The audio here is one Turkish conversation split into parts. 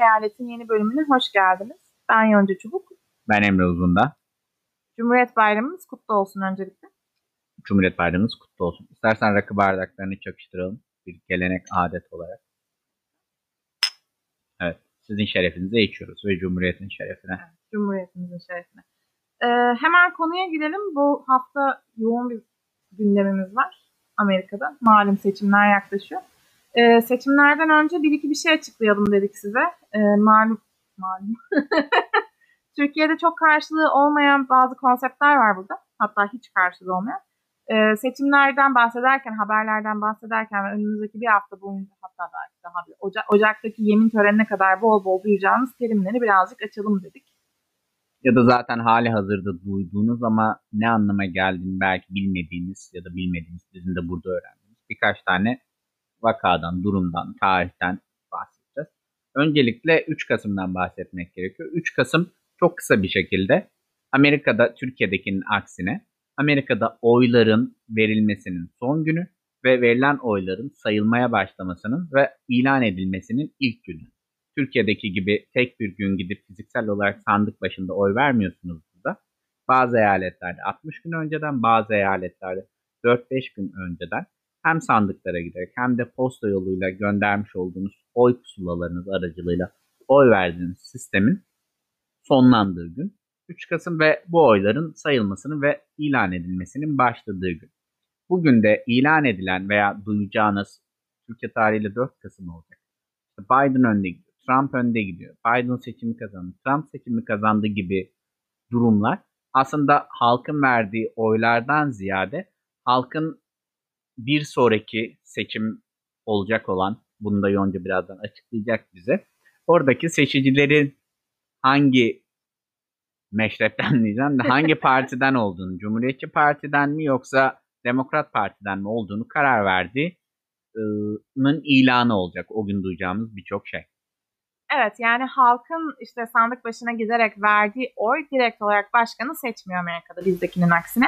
Eyalet'in yeni bölümüne hoş geldiniz. Ben Yonca Çubuk. Ben Emre Uzun'da. Cumhuriyet Bayramımız kutlu olsun öncelikle. Cumhuriyet Bayramımız kutlu olsun. İstersen rakı bardaklarını çakıştıralım. Bir gelenek adet olarak. Evet. Sizin şerefinize içiyoruz ve Cumhuriyet'in şerefine. Evet, Cumhuriyetimizin şerefine. Ee, hemen konuya girelim. Bu hafta yoğun bir gündemimiz var Amerika'da. Malum seçimler yaklaşıyor. Ee, seçimlerden önce bir iki bir şey açıklayalım dedik size. Ee, malum, malum. Türkiye'de çok karşılığı olmayan bazı konseptler var burada. Hatta hiç karşılığı olmayan. Ee, seçimlerden bahsederken, haberlerden bahsederken ve önümüzdeki bir hafta boyunca hatta belki daha bir Ocak, Ocak'taki yemin törenine kadar bol bol duyacağınız terimleri birazcık açalım dedik. Ya da zaten hali hazırda duyduğunuz ama ne anlama geldiğini belki bilmediğiniz ya da bilmediğiniz bizim de burada öğrendiğimiz birkaç tane vakadan, durumdan, tarihten bahsedeceğiz. Öncelikle 3 Kasım'dan bahsetmek gerekiyor. 3 Kasım çok kısa bir şekilde Amerika'da Türkiye'dekinin aksine Amerika'da oyların verilmesinin son günü ve verilen oyların sayılmaya başlamasının ve ilan edilmesinin ilk günü. Türkiye'deki gibi tek bir gün gidip fiziksel olarak sandık başında oy vermiyorsunuz burada. Bazı eyaletlerde 60 gün önceden, bazı eyaletlerde 4-5 gün önceden hem sandıklara giderek hem de posta yoluyla göndermiş olduğunuz oy pusulalarınız aracılığıyla oy verdiğiniz sistemin sonlandığı gün 3 Kasım ve bu oyların sayılmasının ve ilan edilmesinin başladığı gün. Bugün de ilan edilen veya duyacağınız Türkiye tarihiyle 4 Kasım olacak. Biden önde gidiyor, Trump önde gidiyor, Biden seçimi kazandı, Trump seçimi kazandı gibi durumlar aslında halkın verdiği oylardan ziyade halkın bir sonraki seçim olacak olan, bunu da Yonca birazdan açıklayacak bize. Oradaki seçicilerin hangi meşrepten diyeceğim de hangi partiden olduğunu, Cumhuriyetçi Parti'den mi yoksa Demokrat Parti'den mi olduğunu karar verdiğinin ilanı olacak o gün duyacağımız birçok şey. Evet yani halkın işte sandık başına giderek verdiği oy direkt olarak başkanı seçmiyor Amerika'da bizdekinin aksine.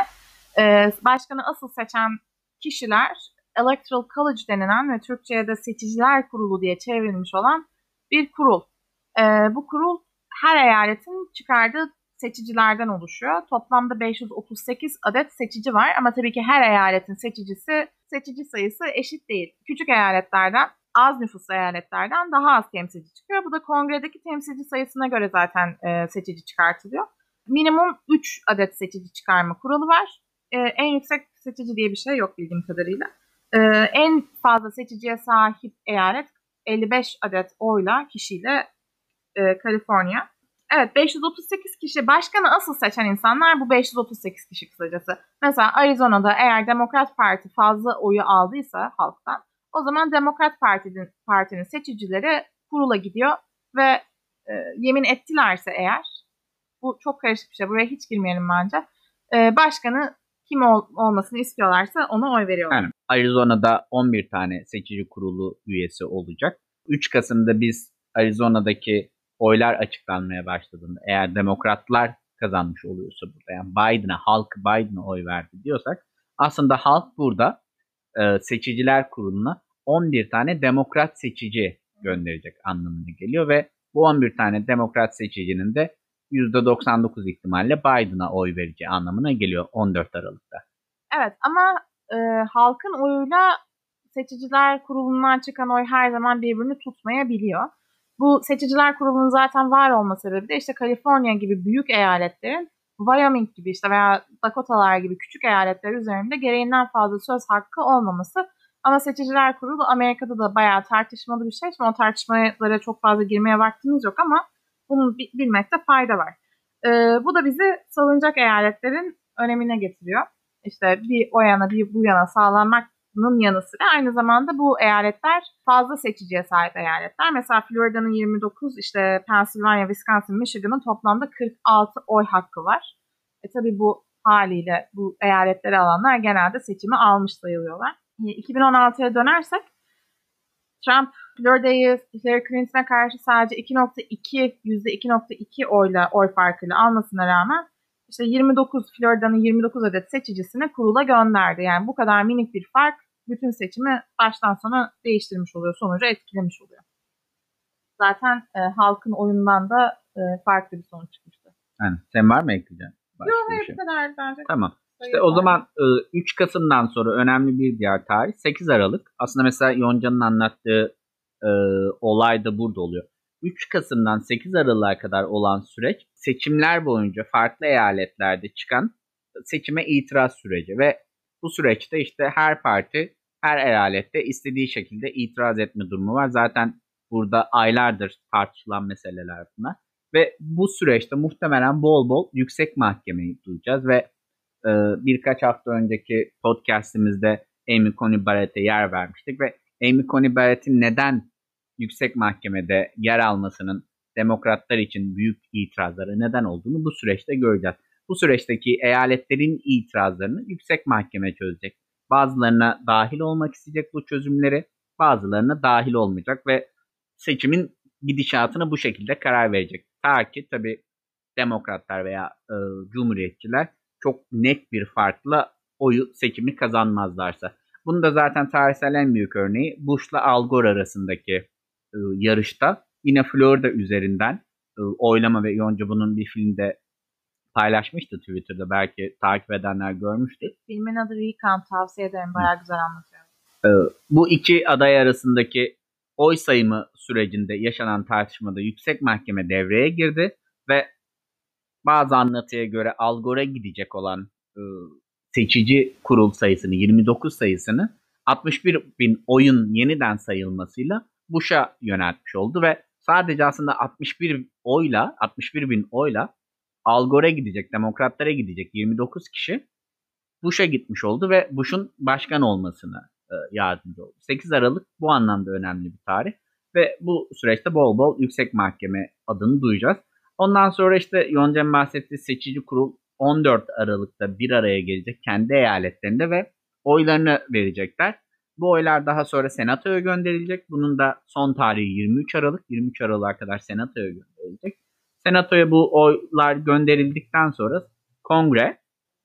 Ee, başkanı asıl seçen kişiler Electoral College denilen ve Türkçe'ye de seçiciler kurulu diye çevrilmiş olan bir kurul. Ee, bu kurul her eyaletin çıkardığı seçicilerden oluşuyor. Toplamda 538 adet seçici var ama tabii ki her eyaletin seçicisi seçici sayısı eşit değil. Küçük eyaletlerden az nüfuslu eyaletlerden daha az temsilci çıkıyor. Bu da kongredeki temsilci sayısına göre zaten e, seçici çıkartılıyor. Minimum 3 adet seçici çıkarma kuralı var. E, en yüksek seçici diye bir şey yok bildiğim kadarıyla. E, en fazla seçiciye sahip eyalet 55 adet oyla kişiyle e, Kaliforniya. Evet 538 kişi başkanı asıl seçen insanlar bu 538 kişi kısacası. Mesela Arizona'da eğer Demokrat Parti fazla oyu aldıysa halktan o zaman Demokrat Parti'nin, partinin seçicileri kurula gidiyor ve e, yemin ettilerse eğer bu çok karışık bir şey buraya hiç girmeyelim bence. E, başkanı kim ol, olmasını istiyorlarsa ona oy veriyorlar. Yani Arizona'da 11 tane seçici kurulu üyesi olacak. 3 Kasım'da biz Arizona'daki oylar açıklanmaya başladığında eğer demokratlar kazanmış oluyorsa burada yani Biden'a halk Biden'a oy verdi diyorsak aslında halk burada e, seçiciler kuruluna 11 tane demokrat seçici gönderecek anlamına geliyor ve bu 11 tane demokrat seçicinin de %99 ihtimalle Biden'a oy vereceği anlamına geliyor 14 Aralık'ta. Evet ama e, halkın oyuyla seçiciler kurulundan çıkan oy her zaman birbirini tutmayabiliyor. Bu seçiciler kurulunun zaten var olma sebebi de işte Kaliforniya gibi büyük eyaletlerin Wyoming gibi işte veya Dakotalar gibi küçük eyaletler üzerinde gereğinden fazla söz hakkı olmaması. Ama seçiciler kurulu Amerika'da da bayağı tartışmalı bir şey. Şimdi o tartışmalara çok fazla girmeye vaktimiz yok ama bunu bilmekte fayda var. Ee, bu da bizi salınacak eyaletlerin önemine getiriyor. İşte bir o yana bir bu yana sağlanmak bunun yanı sıra aynı zamanda bu eyaletler fazla seçiciye sahip eyaletler. Mesela Florida'nın 29, işte Pennsylvania, Wisconsin, Michigan'ın toplamda 46 oy hakkı var. E tabi bu haliyle bu eyaletleri alanlar genelde seçimi almış sayılıyorlar. 2016'ya e, dönersek Trump Florida'yı Hillary Clinton'a karşı sadece 2.2 %2.2 oyla oy farkıyla almasına rağmen işte 29 Florida'nın 29 adet seçicisini kurula gönderdi. Yani bu kadar minik bir fark bütün seçimi baştan sona değiştirmiş oluyor, sonucu etkilemiş oluyor. zaten e, halkın oyundan da e, farklı bir sonuç çıkmıştı. Yani sen var mı ekleyeceğin? Yok hayır şey? kadar bence. Tamam. İşte o zaman 3 Kasım'dan sonra önemli bir diğer tarih 8 Aralık. Aslında mesela Yonca'nın anlattığı e, olay da burada oluyor. 3 Kasım'dan 8 Aralık'a kadar olan süreç seçimler boyunca farklı eyaletlerde çıkan seçime itiraz süreci ve bu süreçte işte her parti her eyalette istediği şekilde itiraz etme durumu var. Zaten burada aylardır tartışılan meseleler bunlar. Ve bu süreçte muhtemelen bol bol yüksek mahkemeyi duyacağız ve e, birkaç hafta önceki podcastimizde Amy Coney Barrett'e yer vermiştik ve Amy Coney Barrett'in neden yüksek mahkemede yer almasının demokratlar için büyük itirazları neden olduğunu bu süreçte göreceğiz. Bu süreçteki eyaletlerin itirazlarını yüksek mahkeme çözecek. Bazılarına dahil olmak isteyecek bu çözümleri, bazılarına dahil olmayacak ve seçimin gidişatına bu şekilde karar verecek. Ta ki tabi demokratlar veya e, cumhuriyetçiler çok net bir farkla oyu seçimi kazanmazlarsa. Bunu da zaten tarihsel en büyük örneği Bush'la Al Gore arasındaki e, yarışta yine Florida üzerinden e, oylama ve Yonca bunun bir filmde paylaşmıştı Twitter'da. Belki takip edenler görmüştü. Filmin adı Recount tavsiye ederim. Bayağı güzel anlatıyor. E, bu iki aday arasındaki oy sayımı sürecinde yaşanan tartışmada yüksek mahkeme devreye girdi ve bazı anlatıya göre Al Gore'a gidecek olan e, seçici kurul sayısını 29 sayısını 61 bin oyun yeniden sayılmasıyla Bush'a yöneltmiş oldu ve sadece aslında 61 oyla 61 bin oyla Al Gore'a gidecek, demokratlara gidecek 29 kişi Bush'a gitmiş oldu ve Bush'un başkan olmasını e, yardımcı oldu. 8 Aralık bu anlamda önemli bir tarih ve bu süreçte bol bol yüksek mahkeme adını duyacağız. Ondan sonra işte Yonca'nın bahsettiği seçici kurul 14 Aralık'ta bir araya gelecek kendi eyaletlerinde ve oylarını verecekler. Bu oylar daha sonra senatoya gönderilecek. Bunun da son tarihi 23 Aralık. 23 Aralık'a kadar senatoya gönderilecek. Senatoya bu oylar gönderildikten sonra kongre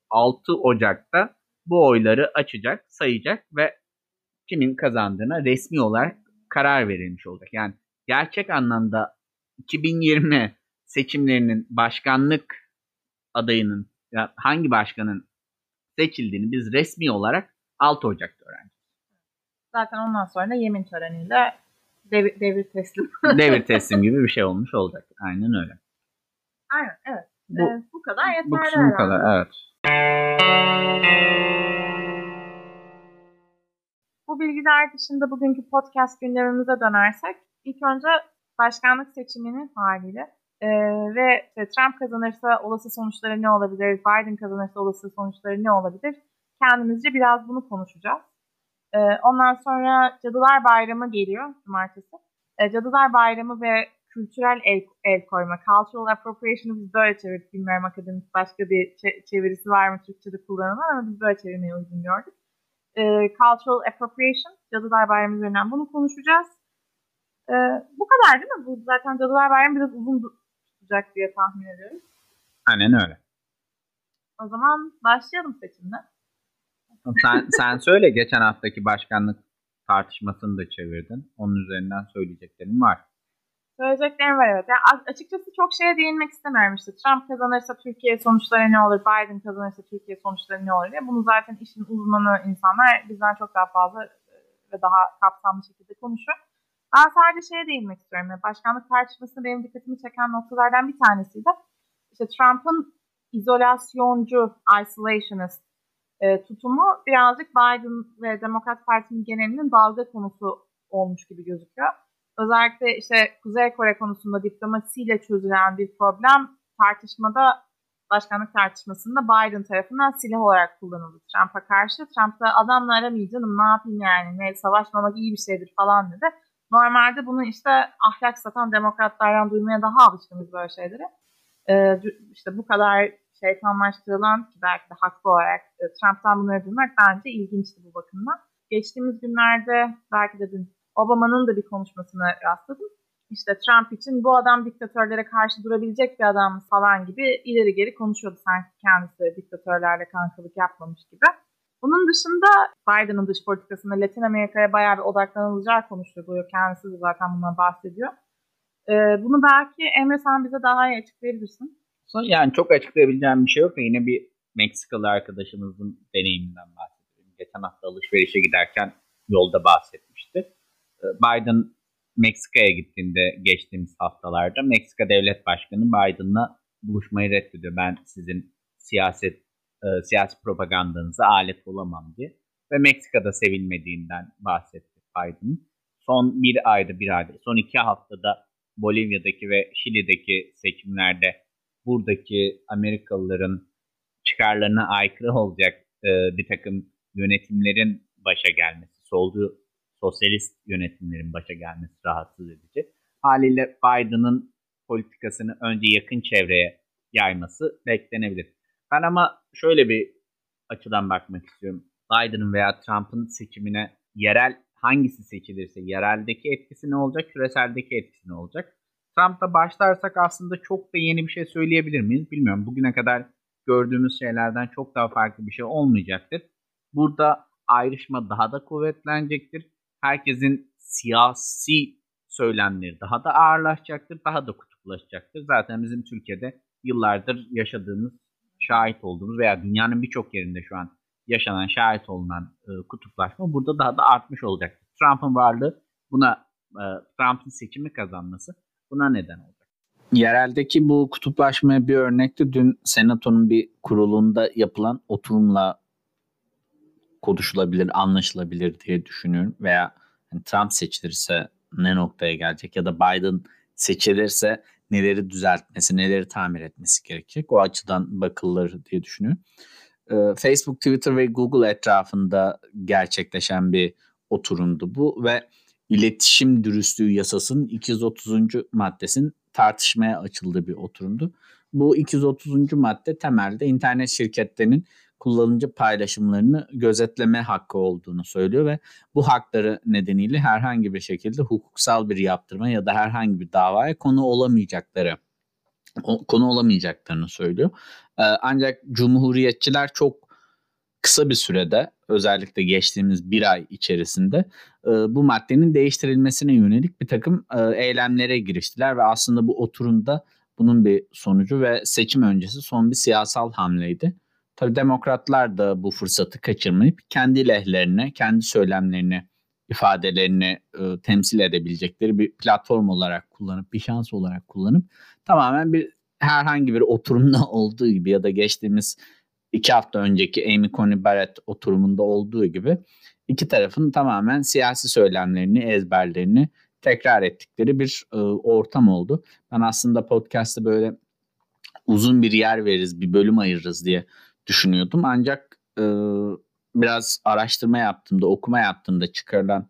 6 Ocak'ta bu oyları açacak, sayacak ve kimin kazandığına resmi olarak karar verilmiş olacak. Yani gerçek anlamda 2020 seçimlerinin başkanlık adayının ya hangi başkanın seçildiğini biz resmi olarak 6 Ocak'ta öğrendik. Zaten ondan sonra yemin töreniyle devir, devir teslim. devir teslim gibi bir şey olmuş olacak. Aynen öyle. Aynen evet. Bu, ee, bu kadar yeterli Bu kısmı bu kadar evet. Bu bilgiler dışında bugünkü podcast gündemimize dönersek ilk önce başkanlık seçiminin haliyle e, ve işte Trump kazanırsa olası sonuçları ne olabilir, Biden kazanırsa olası sonuçları ne olabilir kendimizce biraz bunu konuşacağız. E, ondan sonra Cadılar Bayramı geliyor cumartesi. E, Cadılar Bayramı ve kültürel el, el koyma, cultural appropriation'ı biz böyle çevirdik. Bilmiyorum akademik başka bir çevirisi var mı Türkçe'de kullanılan ama biz böyle çevirmeyi uygun gördük e, cultural appropriation, Cadılar Bayramı üzerinden bunu konuşacağız. E, bu kadar değil mi? Bu zaten Cadılar Bayramı biraz uzun tutacak diye tahmin ediyoruz. Aynen öyle. O zaman başlayalım seçimde. Sen, sen söyle geçen haftaki başkanlık tartışmasını da çevirdin. Onun üzerinden söyleyeceklerim var. Söyleyeceklerim var evet. Yani açıkçası çok şeye değinmek istemiyorum işte. Trump kazanırsa Türkiye sonuçları ne olur, Biden kazanırsa Türkiye sonuçları ne olur diye. Bunu zaten işin uzmanı insanlar bizden çok daha fazla e, ve daha kapsamlı şekilde konuşuyor. Ben sadece şeye değinmek istiyorum. Başkanlık tartışmasında benim dikkatimi çeken noktalardan bir tanesiydi. İşte Trump'ın izolasyoncu, isolationist e, tutumu birazcık Biden ve Demokrat Parti'nin genelinin dalga konusu olmuş gibi gözüküyor özellikle işte Kuzey Kore konusunda diplomasiyle çözülen bir problem tartışmada başkanlık tartışmasında Biden tarafından silah olarak kullanıldı Trump'a karşı. Trump da adamla aramayayım canım ne yapayım yani ne savaşmamak iyi bir şeydir falan dedi. Normalde bunu işte ahlak satan demokratlardan duymaya daha alışkınız böyle şeyleri. Ee, işte bu kadar şeytanlaştırılan ki belki de haklı olarak e, Trump'tan bunları duymak bence ilginçti bu bakımdan. Geçtiğimiz günlerde belki de dün Obama'nın da bir konuşmasına rastladım. İşte Trump için bu adam diktatörlere karşı durabilecek bir adam falan gibi ileri geri konuşuyordu sanki kendisi diktatörlerle kankalık yapmamış gibi. Bunun dışında Biden'ın dış politikasında Latin Amerika'ya bayağı bir odaklanılacağı konuşuluyor. Kendisi de zaten bundan bahsediyor. E, bunu belki Emre sen bize daha iyi açıklayabilirsin. Yani çok açıklayabileceğim bir şey yok yine bir Meksikalı arkadaşımızın deneyiminden bahsediyorum. Geçen hafta alışverişe giderken yolda bahsetmişti. Ee, Biden Meksika'ya gittiğinde geçtiğimiz haftalarda Meksika Devlet Başkanı Biden'la buluşmayı reddediyor. Ben sizin siyaset e, siyasi propagandanıza alet olamam diye. Ve Meksika'da sevilmediğinden bahsetti Biden. Son bir ayda bir ayda, son iki haftada Bolivya'daki ve Şili'deki seçimlerde buradaki Amerikalıların çıkarlarına aykırı olacak e, bir takım yönetimlerin başa gelmesi, solcu sosyalist yönetimlerin başa gelmesi rahatsız edici. Haliyle Biden'ın politikasını önce yakın çevreye yayması beklenebilir. Ben ama şöyle bir açıdan bakmak istiyorum. Biden'ın veya Trump'ın seçimine yerel hangisi seçilirse yereldeki etkisi ne olacak, küreseldeki etkisi ne olacak? Trump'ta başlarsak aslında çok da yeni bir şey söyleyebilir miyiz bilmiyorum. Bugüne kadar gördüğümüz şeylerden çok daha farklı bir şey olmayacaktır. Burada ayrışma daha da kuvvetlenecektir. Herkesin siyasi söylemleri daha da ağırlaşacaktır, daha da kutuplaşacaktır. Zaten bizim Türkiye'de yıllardır yaşadığımız, şahit olduğumuz veya dünyanın birçok yerinde şu an yaşanan, şahit olunan e, kutuplaşma burada daha da artmış olacaktır. Trump'ın varlığı buna, e, Trump'ın seçimi kazanması buna neden olacak. Yereldeki bu kutuplaşmaya bir örnekti. Dün Senato'nun bir kurulunda yapılan oturumla konuşulabilir, anlaşılabilir diye düşünüyorum. Veya yani Trump seçilirse ne noktaya gelecek ya da Biden seçilirse neleri düzeltmesi, neleri tamir etmesi gerekecek. O açıdan bakılır diye düşünüyorum. Ee, Facebook, Twitter ve Google etrafında gerçekleşen bir oturumdu bu ve iletişim dürüstlüğü yasasının 230. maddesinin tartışmaya açıldığı bir oturumdu. Bu 230. madde temelde internet şirketlerinin kullanıcı paylaşımlarını gözetleme hakkı olduğunu söylüyor ve bu hakları nedeniyle herhangi bir şekilde hukuksal bir yaptırma ya da herhangi bir davaya konu olamayacakları konu olamayacaklarını söylüyor. Ee, ancak cumhuriyetçiler çok kısa bir sürede özellikle geçtiğimiz bir ay içerisinde e, bu maddenin değiştirilmesine yönelik bir takım e, eylemlere giriştiler ve aslında bu oturumda bunun bir sonucu ve seçim öncesi son bir siyasal hamleydi. Tabii demokratlar da bu fırsatı kaçırmayıp kendi lehlerine, kendi söylemlerini, ifadelerini e, temsil edebilecekleri bir platform olarak kullanıp, bir şans olarak kullanıp tamamen bir herhangi bir oturumda olduğu gibi ya da geçtiğimiz iki hafta önceki Amy Coney Barrett oturumunda olduğu gibi iki tarafın tamamen siyasi söylemlerini, ezberlerini tekrar ettikleri bir e, ortam oldu. Ben aslında podcast'te böyle uzun bir yer veririz, bir bölüm ayırırız diye düşünüyordum. Ancak e, biraz araştırma yaptığımda, okuma yaptığımda çıkarılan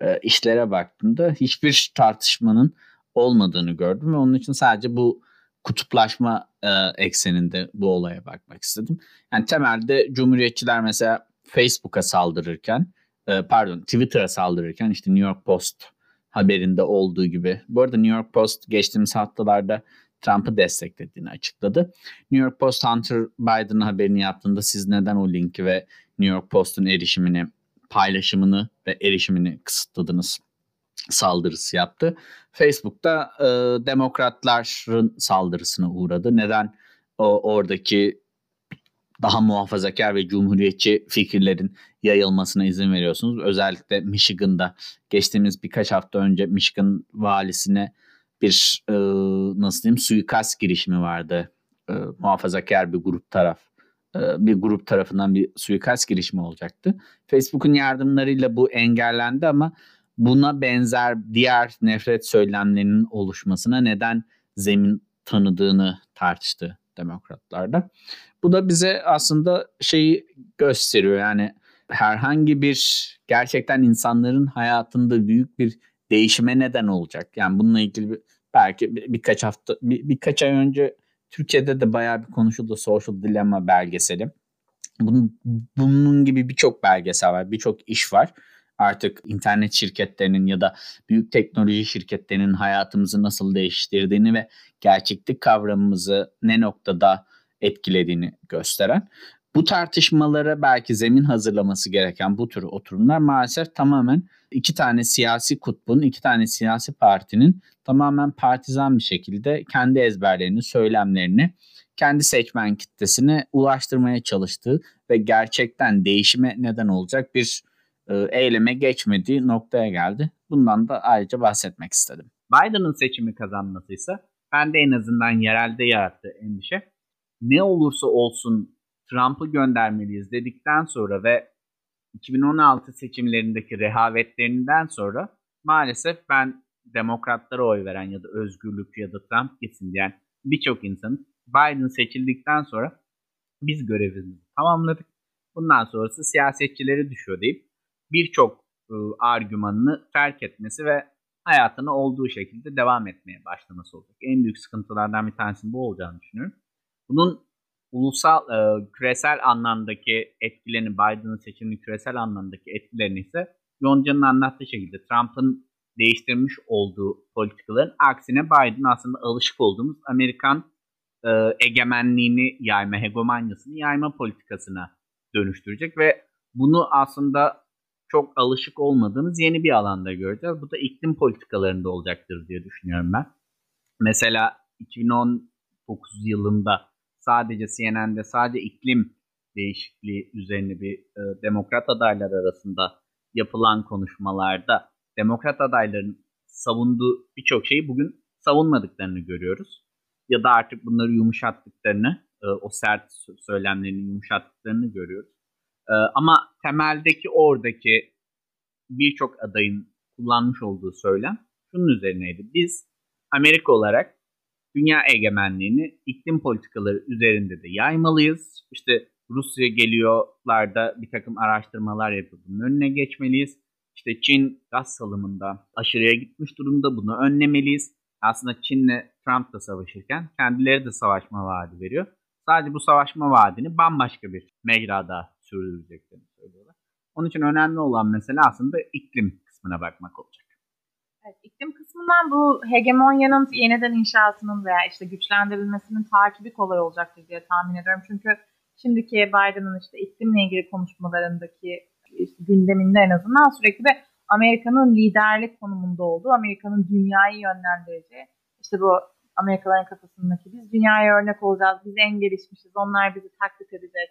e, işlere baktığımda hiçbir tartışmanın olmadığını gördüm ve onun için sadece bu kutuplaşma e, ekseninde bu olaya bakmak istedim. Yani temelde cumhuriyetçiler mesela Facebook'a saldırırken, e, pardon Twitter'a saldırırken işte New York Post haberinde olduğu gibi. Bu arada New York Post geçtiğimiz haftalarda Trump'ı desteklediğini açıkladı. New York Post Hunter Biden'ın haberini yaptığında siz neden o linki ve New York Post'un erişimini, paylaşımını ve erişimini kısıtladınız saldırısı yaptı. Facebook'ta e, demokratların saldırısına uğradı. Neden o oradaki daha muhafazakar ve cumhuriyetçi fikirlerin yayılmasına izin veriyorsunuz? Özellikle Michigan'da geçtiğimiz birkaç hafta önce Michigan valisine bir e, nasıl diyeyim suikast girişimi vardı. E, muhafazakar bir grup taraf e, bir grup tarafından bir suikast girişimi olacaktı. Facebook'un yardımlarıyla bu engellendi ama buna benzer diğer nefret söylemlerinin oluşmasına neden zemin tanıdığını tartıştı demokratlarda. Bu da bize aslında şeyi gösteriyor yani herhangi bir gerçekten insanların hayatında büyük bir değişime neden olacak. Yani bununla ilgili bir, belki bir, birkaç hafta bir, birkaç ay önce Türkiye'de de bayağı bir konuşuldu Social Dilemma belgeseli. Bunun, bunun gibi birçok belgesel var, birçok iş var. Artık internet şirketlerinin ya da büyük teknoloji şirketlerinin hayatımızı nasıl değiştirdiğini ve gerçeklik kavramımızı ne noktada etkilediğini gösteren. Bu tartışmalara belki zemin hazırlaması gereken bu tür oturumlar maalesef tamamen iki tane siyasi kutbun, iki tane siyasi partinin tamamen partizan bir şekilde kendi ezberlerini, söylemlerini kendi seçmen kitlesine ulaştırmaya çalıştığı ve gerçekten değişime neden olacak bir e, eyleme geçmediği noktaya geldi. Bundan da ayrıca bahsetmek istedim. Biden'ın seçimi kazanması ise ben de en azından yerelde yarattığı endişe ne olursa olsun Trump'ı göndermeliyiz dedikten sonra ve 2016 seçimlerindeki rehavetlerinden sonra maalesef ben demokratlara oy veren ya da özgürlükçü ya da Trump gitsin diyen birçok insanın Biden seçildikten sonra biz görevimizi tamamladık. Bundan sonrası siyasetçileri düşüyor deyip birçok e, argümanını terk etmesi ve hayatına olduğu şekilde devam etmeye başlaması olacak. En büyük sıkıntılardan bir tanesi bu olacağını düşünüyorum. Bunun ulusal, e, küresel anlamdaki etkilerini, Biden'ın seçiminin küresel anlamdaki etkilerini ise Yonca'nın anlattığı şekilde Trump'ın değiştirmiş olduğu politikaların aksine Biden aslında alışık olduğumuz Amerikan e, egemenliğini yayma, hegemonyasını yayma politikasına dönüştürecek ve bunu aslında çok alışık olmadığımız yeni bir alanda göreceğiz. Bu da iklim politikalarında olacaktır diye düşünüyorum ben. Mesela 2019 yılında sadece CNN'de sadece iklim değişikliği üzerine bir e, demokrat adaylar arasında yapılan konuşmalarda demokrat adayların savunduğu birçok şeyi bugün savunmadıklarını görüyoruz. Ya da artık bunları yumuşattıklarını, e, o sert söylemlerini yumuşattıklarını görüyoruz. E, ama temeldeki oradaki birçok adayın kullanmış olduğu söylem şunun üzerineydi. Biz Amerika olarak dünya egemenliğini iklim politikaları üzerinde de yaymalıyız. İşte Rusya geliyorlarda bir takım araştırmalar yapıp bunun önüne geçmeliyiz. İşte Çin gaz salımında aşırıya gitmiş durumda bunu önlemeliyiz. Aslında Çin'le Trump da savaşırken kendileri de savaşma vaadi veriyor. Sadece bu savaşma vaadini bambaşka bir mecrada sürdüreceklerini söylüyorlar. Onun için önemli olan mesele aslında iklim kısmına bakmak olacak. Evet, iklim kısmından bu hegemonyanın yeniden inşasının veya işte güçlendirilmesinin takibi kolay olacaktır diye tahmin ediyorum. Çünkü şimdiki Biden'ın işte iklimle ilgili konuşmalarındaki işte gündeminde en azından sürekli de Amerika'nın liderlik konumunda olduğu, Amerika'nın dünyayı yönlendireceği, işte bu Amerikalıların kafasındaki biz dünyaya örnek olacağız, biz en gelişmişiz, onlar bizi taklit edecek,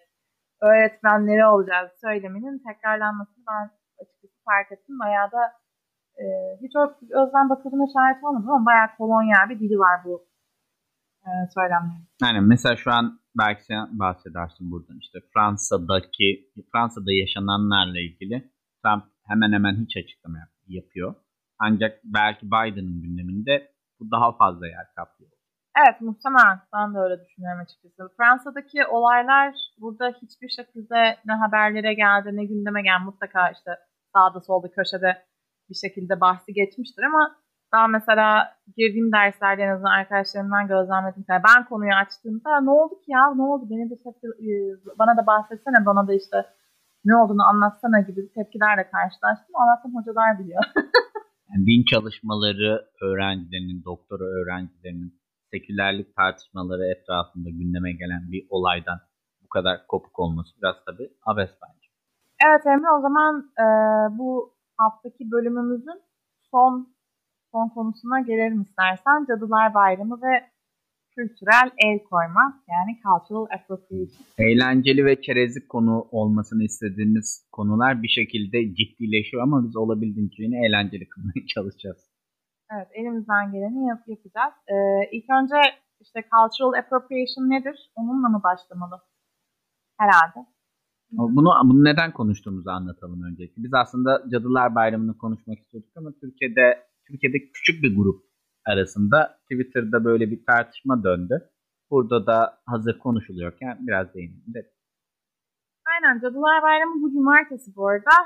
öğretmenleri olacağız söyleminin tekrarlanmasını ben açıkçası fark ettim. Bayağı da e, hiç o özden bakıldığına şahit olmadım ama bayağı kolonyal bir dili var bu e, söylemlerin. Yani mesela şu an belki sen bahsedersin buradan işte Fransa'daki Fransa'da yaşananlarla ilgili Trump hemen hemen hiç açıklama yapıyor. Ancak belki Biden'ın gündeminde bu daha fazla yer kaplıyor. Evet muhtemelen ben de öyle düşünüyorum açıkçası. Fransa'daki olaylar burada hiçbir şekilde ne haberlere geldi ne gündeme geldi. Mutlaka işte sağda solda köşede bir şekilde bahsi geçmiştir ama daha mesela girdiğim derslerde en azından arkadaşlarımdan gözlemledim. Yani ben konuyu açtığımda ne oldu ki ya ne oldu beni de tepki, e, bana da bahsetsene bana da işte ne olduğunu anlatsana gibi tepkilerle karşılaştım. Anlattım hocalar biliyor. yani din çalışmaları öğrencilerinin, doktora öğrencilerinin sekülerlik tartışmaları etrafında gündeme gelen bir olaydan bu kadar kopuk olması biraz tabii abes bence. Evet Emre o zaman e, bu haftaki bölümümüzün son son konusuna gelelim istersen. Cadılar Bayramı ve kültürel el koyma yani cultural appropriation. Eğlenceli ve çerezlik konu olmasını istediğimiz konular bir şekilde ciddileşiyor ama biz olabildiğince yine eğlenceli kılmaya çalışacağız. Evet elimizden geleni yap yapacağız. Ee, ilk önce işte cultural appropriation nedir? Onunla mı başlamalı? Herhalde. Bunu, bunu neden konuştuğumuzu anlatalım öncelikle. Biz aslında Cadılar Bayramı'nı konuşmak istiyorduk ama Türkiye'de Türkiye'de küçük bir grup arasında Twitter'da böyle bir tartışma döndü. Burada da hazır konuşuluyorken biraz değinelim dedim. Aynen Cadılar Bayramı bu cumartesi bu arada.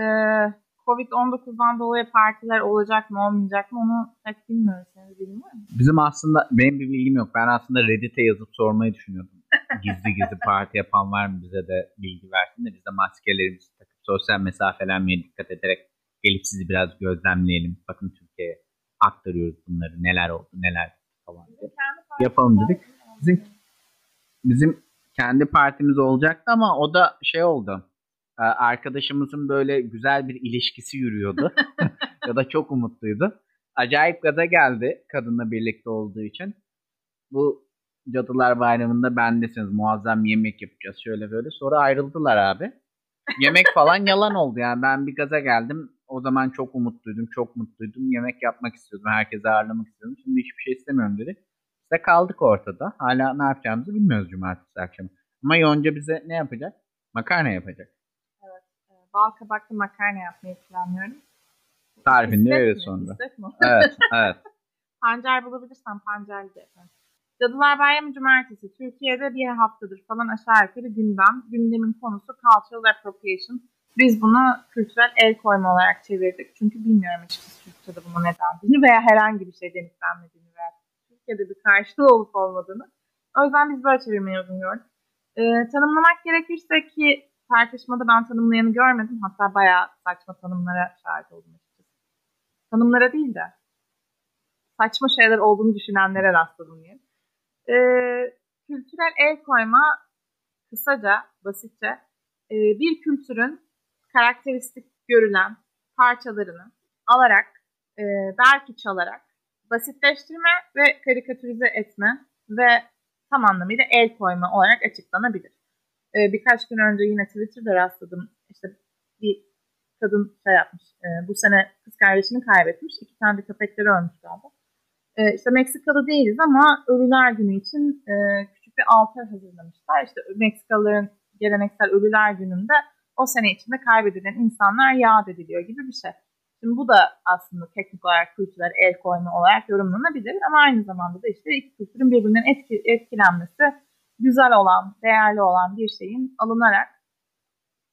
Ee, Covid-19'dan dolayı partiler olacak mı olmayacak mı onu pek bilmiyoruz. Var mı? Bizim aslında benim bir bilgim yok. Ben aslında Reddit'e yazıp sormayı düşünüyordum. Gizli gizli parti yapan var mı bize de bilgi versin de biz de maskelerimizi takıp sosyal mesafelenmeye dikkat ederek gelip sizi biraz gözlemleyelim. Bakın Türkiye'ye aktarıyoruz bunları. Neler oldu, neler falan. Yapalım dedik. Bizim bizim kendi partimiz olacaktı ama o da şey oldu. Ee, arkadaşımızın böyle güzel bir ilişkisi yürüyordu. ya da çok umutluydu. Acayip gaza geldi kadınla birlikte olduğu için. Bu Cadılar Bayramı'nda bendesiniz. Muazzam yemek yapacağız şöyle böyle. Sonra ayrıldılar abi. Yemek falan yalan oldu yani. Ben bir gaza geldim. O zaman çok umutluydum, çok mutluydum. Yemek yapmak istiyordum, herkese ağırlamak istiyordum. Şimdi hiçbir şey istemiyorum dedi. İşte kaldık ortada. Hala ne yapacağımızı bilmiyoruz cumartesi akşamı. Ama Yonca bize ne yapacak? Makarna yapacak. Evet. E, bal kabaklı makarna yapmayı planlıyorum. Tarifini veririz sonra. Evet, evet. pancar bulabilirsem pancarlı da yaparım. Cadılar Bayramı Cumartesi. Türkiye'de bir haftadır falan aşağı yukarı gündem. Gündemin konusu cultural appropriation. Biz bunu kültürel el koyma olarak çevirdik. Çünkü bilmiyorum açıkçası Türkçe'de buna ne dendiğini veya herhangi bir şey denip denmediğini veya Türkiye'de bir karşılığı olup olmadığını. O yüzden biz böyle çevirmeyi uygun gördük. Ee, tanımlamak gerekirse ki tartışmada ben tanımlayanı görmedim. Hatta bayağı saçma tanımlara şahit oldum. Tanımlara değil de saçma şeyler olduğunu düşünenlere rastladım diye. Ee, kültürel el koyma kısaca, basitçe e, bir kültürün karakteristik görülen parçalarını alarak, e, belki çalarak basitleştirme ve karikatürize etme ve tam anlamıyla el koyma olarak açıklanabilir. E, birkaç gün önce yine Twitter'da rastladım. İşte bir kadın şey yapmış. E, bu sene kız kardeşini kaybetmiş. İki tane de köpekleri ölmüş galiba. E, işte Meksikalı değiliz ama Ölüler Günü için e, küçük bir altar hazırlamışlar. İşte Meksikalıların geleneksel Ölüler Günü'nde o sene içinde kaybedilen insanlar yad ediliyor gibi bir şey. Şimdi bu da aslında teknik olarak kültürel el koyma olarak yorumlanabilir ama aynı zamanda da işte iki kültürün birbirinden etki, etkilenmesi güzel olan, değerli olan bir şeyin alınarak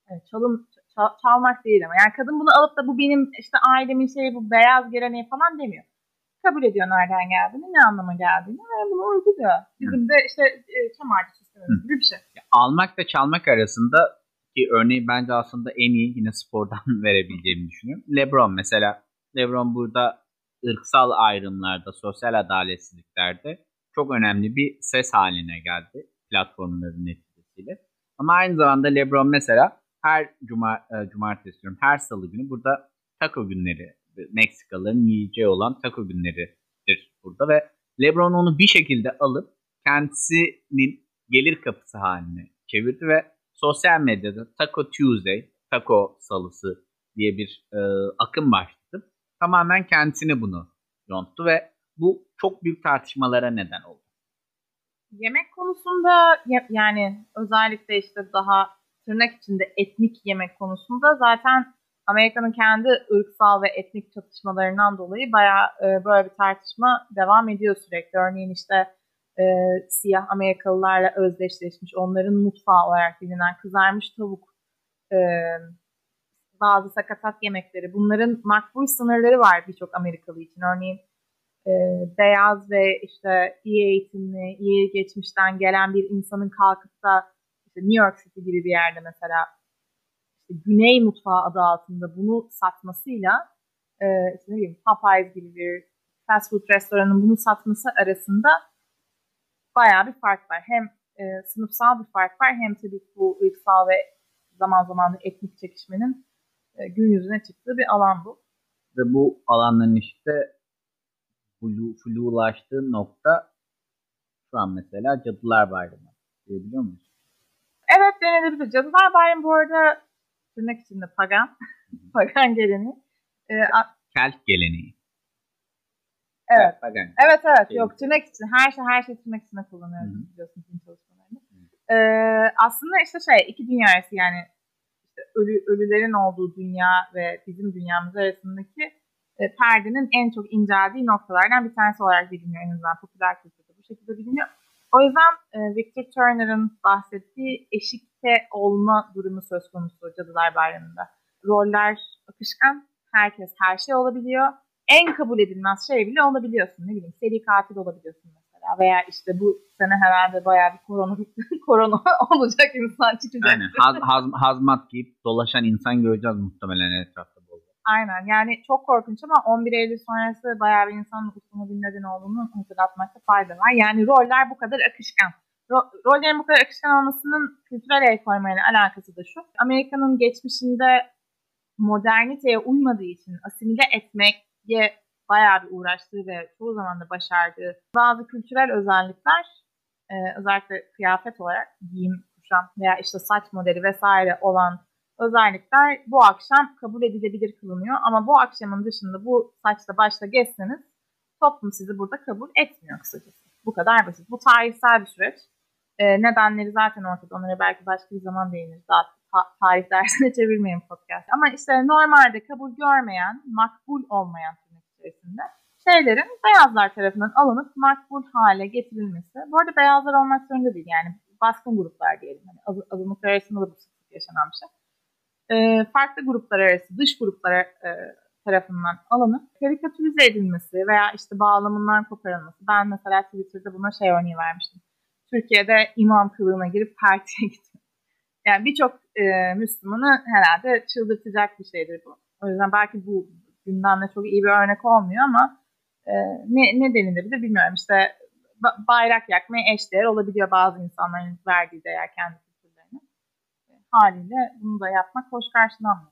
evet, çalım, çal, çalmak değil ama yani kadın bunu alıp da bu benim işte ailemin şeyi bu beyaz geleneği falan demiyor. Kabul ediyor nereden geldiğini, ne anlama geldiğini ve bunu uyguluyor. Bizim de işte e, ağacı sistemimiz gibi bir şey. Almakla çalmak arasında ki örneği bence aslında en iyi yine spordan verebileceğimi düşünüyorum. LeBron mesela LeBron burada ırksal ayrımlarda, sosyal adaletsizliklerde çok önemli bir ses haline geldi platformların neticesiyle. Ama aynı zamanda LeBron mesela her cuma, e, cumartesi diyorum, her salı günü burada taco günleri, Meksikalıların yiyeceği olan taco günleridir burada ve LeBron onu bir şekilde alıp kendisinin gelir kapısı haline çevirdi ve sosyal medyada Taco Tuesday, Taco salısı diye bir e, akım başladı. Tamamen kendisine bunu yonttu ve bu çok büyük tartışmalara neden oldu. Yemek konusunda yani özellikle işte daha tırnak içinde etnik yemek konusunda zaten Amerika'nın kendi ırksal ve etnik çatışmalarından dolayı bayağı e, böyle bir tartışma devam ediyor sürekli. Örneğin işte e, siyah Amerikalılarla özdeşleşmiş, onların mutfağı olarak bilinen kızarmış tavuk, e, bazı sakatat yemekleri. Bunların makbul sınırları var birçok Amerikalı için. Örneğin e, beyaz ve işte iyi eğitimli, iyi geçmişten gelen bir insanın kalkıp da işte New York City gibi bir yerde mesela işte Güney mutfağı adı altında bunu satmasıyla e, işte ne bileyim Popeyes gibi bir fast food restoranın bunu satması arasında bayağı bir fark var. Hem e, sınıfsal bir fark var hem tabii bu ırksal ve zaman zaman da etnik çekişmenin e, gün yüzüne çıktığı bir alan bu. Ve bu alanların işte flu, flulaştığı nokta şu an mesela Cadılar Bayramı diyebiliyor muyuz? Evet denebilir. Cadılar Bayramı bu arada tırnak içinde pagan. pagan geleneği. E, Kelt geleneği. Evet. Evet evet. evet. Şey Yok tırnak için. Her şey her şey tırnak içinde kullanıyoruz Hı-hı. biliyorsun film çalışmalarında. Ee, aslında işte şey iki dünya arası yani işte ölü, ölülerin olduğu dünya ve bizim dünyamız arasındaki e, perdenin en çok inceldiği noktalardan bir tanesi olarak biliniyor en azından popüler kültürde bu şekilde biliniyor. O yüzden e, Victor Turner'ın bahsettiği eşikte olma durumu söz konusu Cadılar Bayramı'nda. Roller akışkan, herkes her şey olabiliyor en kabul edilmez şey bile olabiliyorsun. Ne bileyim seri katil olabiliyorsun mesela. Veya işte bu sene herhalde bayağı bir korona korona olacak insan çıkacak. Aynen. Haz, haz, hazmat giyip dolaşan insan göreceğiz muhtemelen etrafta. Aynen. Yani çok korkunç ama 11 Eylül sonrası bayağı bir insanın usulü bir neden olduğunu hatırlatmakta fayda var. Yani roller bu kadar akışkan. Ro- rollerin bu kadar akışkan olmasının kültürel el koymayla alakası da şu. Amerika'nın geçmişinde moderniteye uymadığı için asimile etmeye bayağı bir uğraştığı ve çoğu zaman da başardığı bazı kültürel özellikler e, özellikle kıyafet olarak giyim, kuşam veya işte saç modeli vesaire olan özellikler bu akşam kabul edilebilir kılınıyor. Ama bu akşamın dışında bu saçta başta gezseniz toplum sizi burada kabul etmiyor kısacası. Bu kadar basit. Bu tarihsel bir süreç. E, nedenleri zaten ortada. Onlara belki başka bir zaman değiniriz. Daha ta- tarih dersine çevirmeyin podcast. Ama işte normalde kabul görmeyen, makbul olmayan tırnak içerisinde şeylerin beyazlar tarafından alınıp makbul hale getirilmesi. Bu arada beyazlar olmak zorunda değil. Yani baskın gruplar diyelim. Az, azınlıklar arasında da bu sıklık yaşanan bir şey. E, farklı gruplar arası, dış gruplar e, tarafından alınıp karikatürize edilmesi veya işte bağlamından koparılması. Ben mesela Twitter'da buna şey örneği vermiştim. Türkiye'de imam kılığına girip partiye gitmek. Yani birçok e, Müslümanı herhalde çıldırtacak bir şeydir bu. O yüzden belki bu gündemde çok iyi bir örnek olmuyor ama e, ne, ne denilebilir bilmiyorum. İşte bayrak yakmaya eşdeğer olabiliyor bazı insanların verdiği değer kendi kültürlerine. E, haliyle bunu da yapmak hoş karşılanmıyor.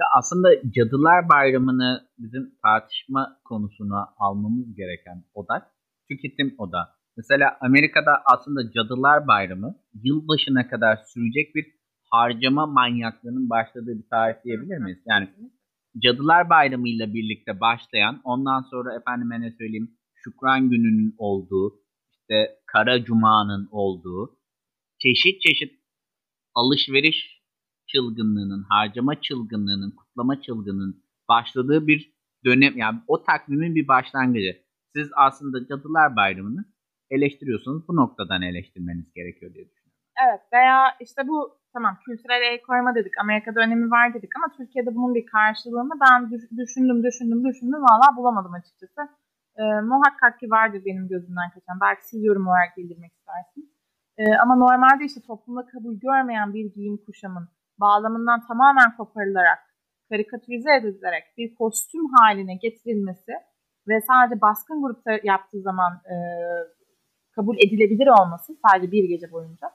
Ya aslında Cadılar Bayramı'nı bizim tartışma konusuna almamız gereken odak tüketim odağı. Mesela Amerika'da aslında Cadılar Bayramı yılbaşına kadar sürecek bir harcama manyaklığının başladığı bir tarih diyebilir miyiz? Yani Cadılar Bayramı ile birlikte başlayan ondan sonra efendime ne söyleyeyim Şükran Günü'nün olduğu işte Kara Cuma'nın olduğu çeşit çeşit alışveriş çılgınlığının, harcama çılgınlığının, kutlama çılgınlığının başladığı bir dönem yani o takvimin bir başlangıcı. Siz aslında Cadılar Bayramı'nı eleştiriyorsanız bu noktadan eleştirmeniz gerekiyor diye düşünüyorum. Evet veya işte bu tamam kültürel el koyma dedik, Amerika'da önemi var dedik ama Türkiye'de bunun bir karşılığını ben düşündüm, düşündüm, düşündüm valla bulamadım açıkçası. E, muhakkak ki vardır benim gözümden kaçan. Belki siz yorum olarak bildirmek istersiniz. E, ama normalde işte toplumda kabul görmeyen bir giyim kuşamın bağlamından tamamen koparılarak, karikatürize edilerek bir kostüm haline getirilmesi ve sadece baskın grupta yaptığı zaman e, kabul edilebilir olması sadece bir gece boyunca.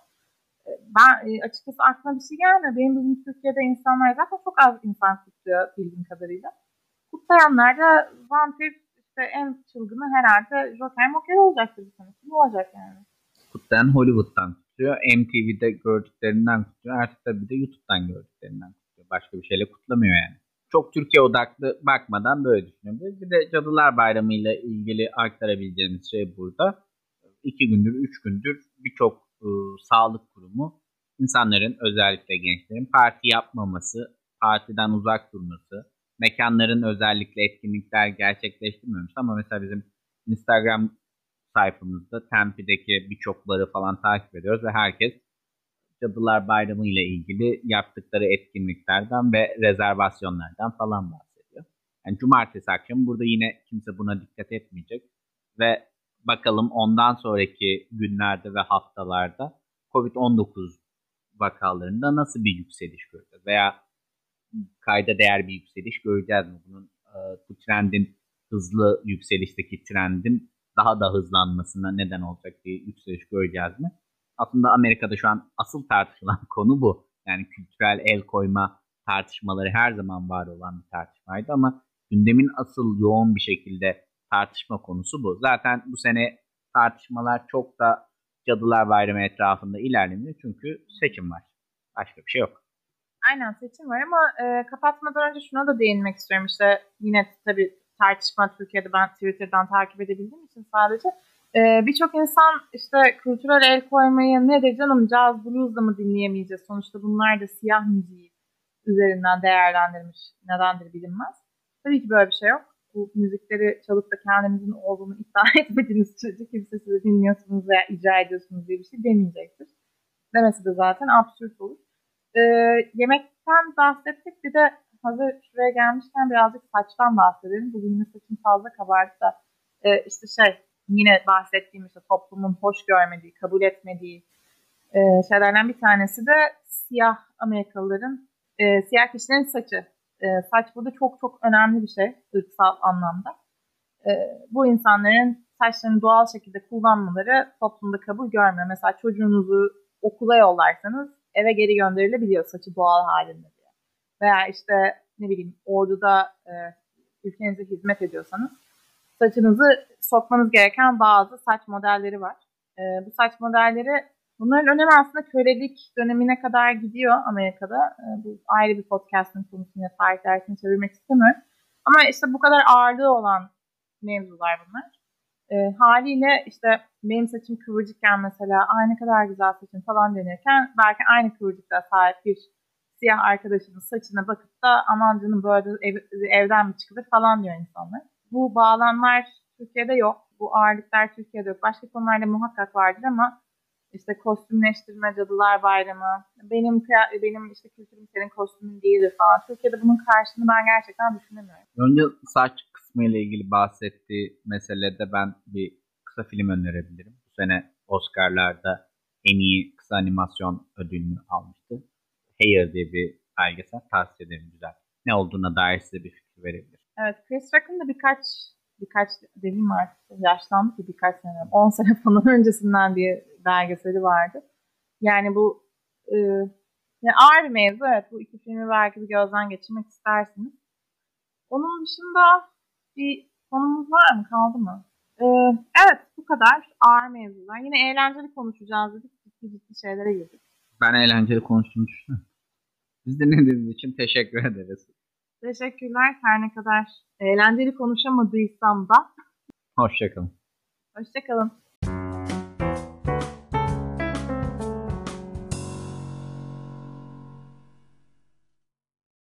E, ben e, açıkçası aklıma bir şey gelmiyor. Benim bildiğim Türkiye'de insanlar zaten çok az insan kutluyor bildiğim kadarıyla. Kutlayanlar da vampir işte en çılgını herhalde Joker Moker olacaktır bir tanesi. Ne olacak yani? Kutlayan Hollywood'dan kutluyor. MTV'de gördüklerinden kutluyor. Artık tabii de YouTube'dan gördüklerinden kutluyor. Başka bir şeyle kutlamıyor yani. Çok Türkiye odaklı bakmadan böyle düşünüyoruz. Bir de Cadılar Bayramı ile ilgili aktarabileceğimiz şey burada. İki gündür, üç gündür birçok e, sağlık kurumu insanların özellikle gençlerin parti yapmaması, partiden uzak durması, mekanların özellikle etkinlikler gerçekleştirmemiş ama mesela bizim Instagram sayfamızda Tempe'deki birçok barı falan takip ediyoruz ve herkes Cadılar Bayramı ile ilgili yaptıkları etkinliklerden ve rezervasyonlardan falan bahsediyor. Yani cumartesi akşamı burada yine kimse buna dikkat etmeyecek ve bakalım ondan sonraki günlerde ve haftalarda COVID-19 vakalarında nasıl bir yükseliş göreceğiz veya kayda değer bir yükseliş göreceğiz mi? Bunun bu trendin hızlı yükselişteki trendin daha da hızlanmasına neden olacak bir yükseliş göreceğiz mi? Aslında Amerika'da şu an asıl tartışılan konu bu. Yani kültürel el koyma tartışmaları her zaman var olan bir tartışmaydı ama gündemin asıl yoğun bir şekilde tartışma konusu bu. Zaten bu sene tartışmalar çok da Cadılar Bayramı etrafında ilerlemiyor çünkü seçim var. Başka bir şey yok. Aynen seçim var ama e, kapatmadan önce şuna da değinmek istiyorum. İşte yine tabii tartışma Türkiye'de ben Twitter'dan takip edebildiğim için sadece ee, Birçok insan işte kültürel el koymayı ne de canım caz blues da mı dinleyemeyeceğiz? Sonuçta bunlar da siyah müziği üzerinden değerlendirmiş. Nedendir bilinmez. Tabii ki böyle bir şey yok. Bu müzikleri çalıp da kendinizin olduğunu iddia etmediğiniz sürece kimse sizi dinliyorsunuz veya icra ediyorsunuz diye bir şey demeyecektir. Demesi de zaten absürt olur. Ee, yemekten bahsettik. Bir de hazır şuraya gelmişken birazcık saçtan bahsedelim. Bugün yine saçım fazla kabardı da e, işte şey yine bahsettiğim işte toplumun hoş görmediği, kabul etmediği e, şeylerden bir tanesi de siyah Amerikalıların, e, siyah kişilerin saçı. E, saç burada çok çok önemli bir şey ırksal anlamda. E, bu insanların saçlarını doğal şekilde kullanmaları toplumda kabul görmüyor. Mesela çocuğunuzu okula yollarsanız eve geri gönderilebiliyor saçı doğal halinde diye. Veya işte ne bileyim orduda e, ülkenize hizmet ediyorsanız saçınızı sokmanız gereken bazı saç modelleri var. E, bu saç modelleri bunların önemi aslında kölelik dönemine kadar gidiyor Amerika'da. E, bu ayrı bir podcast'ın konusunu tarih dersini çevirmek istemiyorum. Ama işte bu kadar ağırlığı olan mevzular bunlar. E, haliyle işte benim saçım kıvırcıkken mesela ay ne kadar güzel saçın falan denirken belki aynı kıvırcıkta sahip bir siyah arkadaşının saçına bakıp da aman canım böyle ev, evden mi çıkılır falan diyor insanlar. Bu bağlamlar Türkiye'de yok. Bu ağırlıklar Türkiye'de yok. Başka konularda muhakkak vardır ama işte kostümleştirme, cadılar bayramı, benim benim işte kültürüm senin kostümün değildir falan. Türkiye'de bunun karşılığını ben gerçekten düşünemiyorum. Önce saç kısmı ile ilgili bahsettiği meselede ben bir kısa film önerebilirim. Bu sene Oscar'larda en iyi kısa animasyon ödülünü almıştı. Hair diye bir belgesel tavsiye ederim güzel. Ne olduğuna dair size bir fikir verebilir. Evet Chris Rock'ın da birkaç birkaç dediğim artık yaşlandı ki birkaç sene 10 sene falan öncesinden bir belgeseli vardı. Yani bu e, yani ağır bir mevzu evet bu iki filmi belki bir gözden geçirmek istersiniz. Onun dışında bir konumuz var mı kaldı mı? Ee, evet bu kadar ağır mevzular. Yine eğlenceli konuşacağız dedik. Ciddi ciddi şeylere girdik. Ben eğlenceli konuştuğumu düşünüyorum. Siz dinlediğiniz için teşekkür ederiz. Teşekkürler. Her ne kadar eğlenceli konuşamadıysam da. Hoşçakalın. Hoşçakalın.